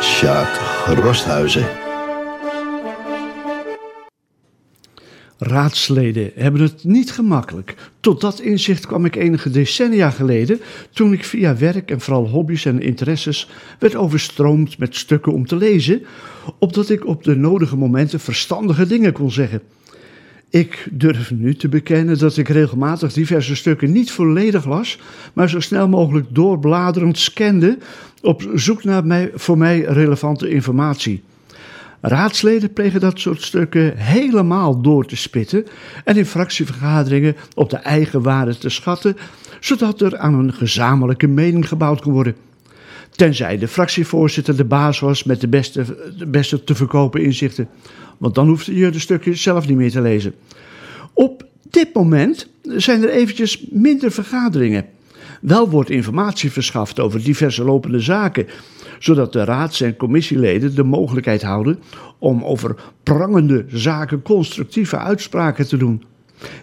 Sjaak Rosthuizen. Raadsleden hebben het niet gemakkelijk. Tot dat inzicht kwam ik enige decennia geleden, toen ik via werk en vooral hobby's en interesses werd overstroomd met stukken om te lezen, opdat ik op de nodige momenten verstandige dingen kon zeggen. Ik durf nu te bekennen dat ik regelmatig diverse stukken niet volledig las, maar zo snel mogelijk doorbladerend scande op zoek naar mij, voor mij relevante informatie. Raadsleden plegen dat soort stukken helemaal door te spitten en in fractievergaderingen op de eigen waarde te schatten, zodat er aan een gezamenlijke mening gebouwd kan worden. Tenzij de fractievoorzitter de baas was met de beste, de beste te verkopen inzichten. Want dan hoefde je de stukjes zelf niet meer te lezen. Op dit moment zijn er eventjes minder vergaderingen. Wel wordt informatie verschaft over diverse lopende zaken, zodat de raads- en commissieleden de mogelijkheid houden om over prangende zaken constructieve uitspraken te doen.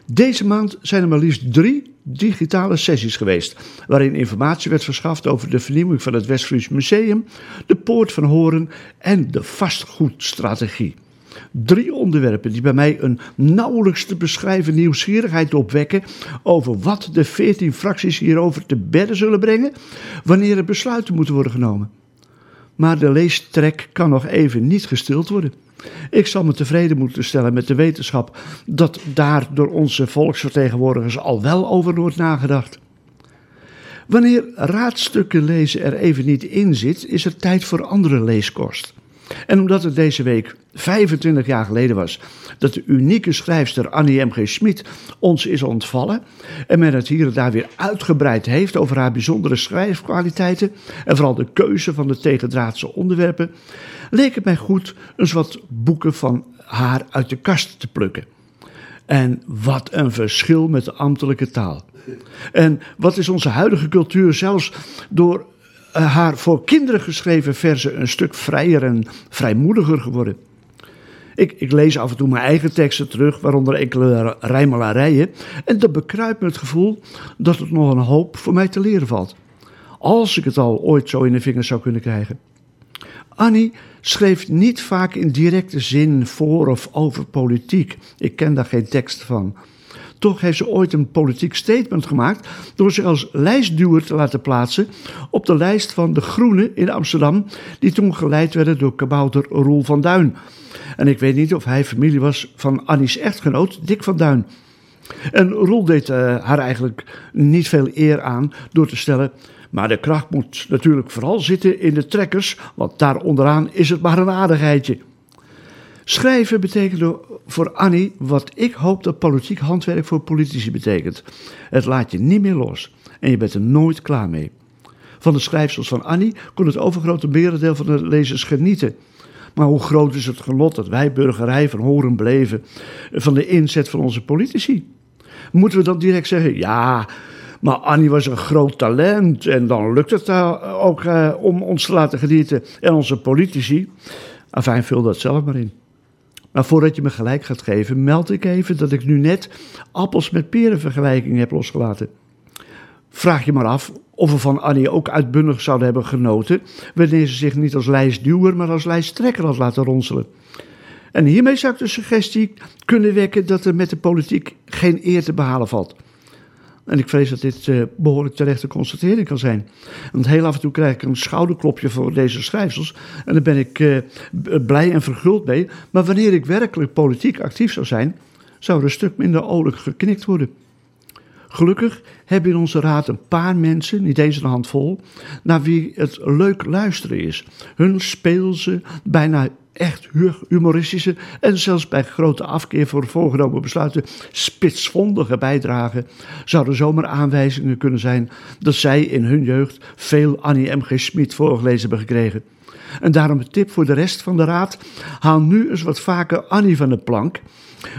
Deze maand zijn er maar liefst drie digitale sessies geweest, waarin informatie werd verschaft over de vernieuwing van het Westfries Museum, de Poort van Horen en de vastgoedstrategie. Drie onderwerpen die bij mij een nauwelijks te beschrijven nieuwsgierigheid opwekken over wat de veertien fracties hierover te bedden zullen brengen wanneer er besluiten moeten worden genomen. Maar de leestrek kan nog even niet gestild worden. Ik zal me tevreden moeten stellen met de wetenschap dat daar door onze volksvertegenwoordigers al wel over wordt nagedacht. Wanneer raadstukken lezen er even niet in zit, is er tijd voor andere leeskost. En omdat het deze week 25 jaar geleden was dat de unieke schrijfster Annie M.G. Schmid ons is ontvallen en men het hier en daar weer uitgebreid heeft over haar bijzondere schrijfkwaliteiten en vooral de keuze van de tegendraadse onderwerpen, leek het mij goed eens wat boeken van haar uit de kast te plukken. En wat een verschil met de ambtelijke taal. En wat is onze huidige cultuur zelfs door haar voor kinderen geschreven verzen een stuk vrijer en vrijmoediger geworden. Ik, ik, lees af en toe mijn eigen teksten terug, waaronder enkele rijmelarijen. En dat bekruipt me het gevoel dat het nog een hoop voor mij te leren valt. Als ik het al ooit zo in de vingers zou kunnen krijgen. Annie schreef niet vaak in directe zin voor of over politiek. Ik ken daar geen tekst van. Toch heeft ze ooit een politiek statement gemaakt door zich als lijstduwer te laten plaatsen op de lijst van de Groenen in Amsterdam, die toen geleid werden door kabouter Roel van Duin. En ik weet niet of hij familie was van Annie's echtgenoot Dick van Duin. En Roel deed uh, haar eigenlijk niet veel eer aan door te stellen. Maar de kracht moet natuurlijk vooral zitten in de trekkers, want daar onderaan is het maar een aardigheidje. Schrijven betekent voor Annie wat ik hoop dat politiek handwerk voor politici betekent. Het laat je niet meer los en je bent er nooit klaar mee. Van de schrijfsels van Annie kon het overgrote merendeel van de lezers genieten. Maar hoe groot is het genot dat wij burgerij van horen beleven van de inzet van onze politici? Moeten we dan direct zeggen, ja, maar Annie was een groot talent en dan lukt het ook eh, om ons te laten genieten en onze politici? Enfin, vul dat zelf maar in. Maar voordat je me gelijk gaat geven, meld ik even dat ik nu net appels met peren vergelijking heb losgelaten. Vraag je maar af of we van Annie ook uitbundig zouden hebben genoten wanneer ze zich niet als lijstduwer, maar als lijsttrekker had laten ronselen. En hiermee zou ik de suggestie kunnen wekken dat er met de politiek geen eer te behalen valt. En ik vrees dat dit uh, behoorlijk terechte constatering kan zijn. Want heel af en toe krijg ik een schouderklopje voor deze schrijfsels. En daar ben ik uh, blij en verguld mee. Maar wanneer ik werkelijk politiek actief zou zijn, zou er een stuk minder oorlijk geknikt worden. Gelukkig hebben in onze raad een paar mensen, niet eens een handvol, naar wie het leuk luisteren is. Hun speelse, bijna echt humoristische en zelfs bij grote afkeer voor voorgenomen besluiten spitsvondige bijdragen zouden zomaar aanwijzingen kunnen zijn dat zij in hun jeugd veel Annie M. G. Schmid voorgelezen hebben gekregen. En daarom een tip voor de rest van de raad: haal nu eens wat vaker Annie van de plank.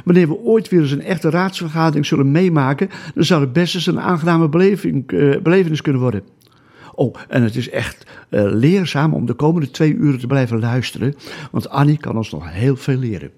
Wanneer we ooit weer eens een echte raadsvergadering zullen meemaken, dan zou het best eens een aangename beleving, uh, belevenis kunnen worden. Oh, en het is echt uh, leerzaam om de komende twee uren te blijven luisteren, want Annie kan ons nog heel veel leren.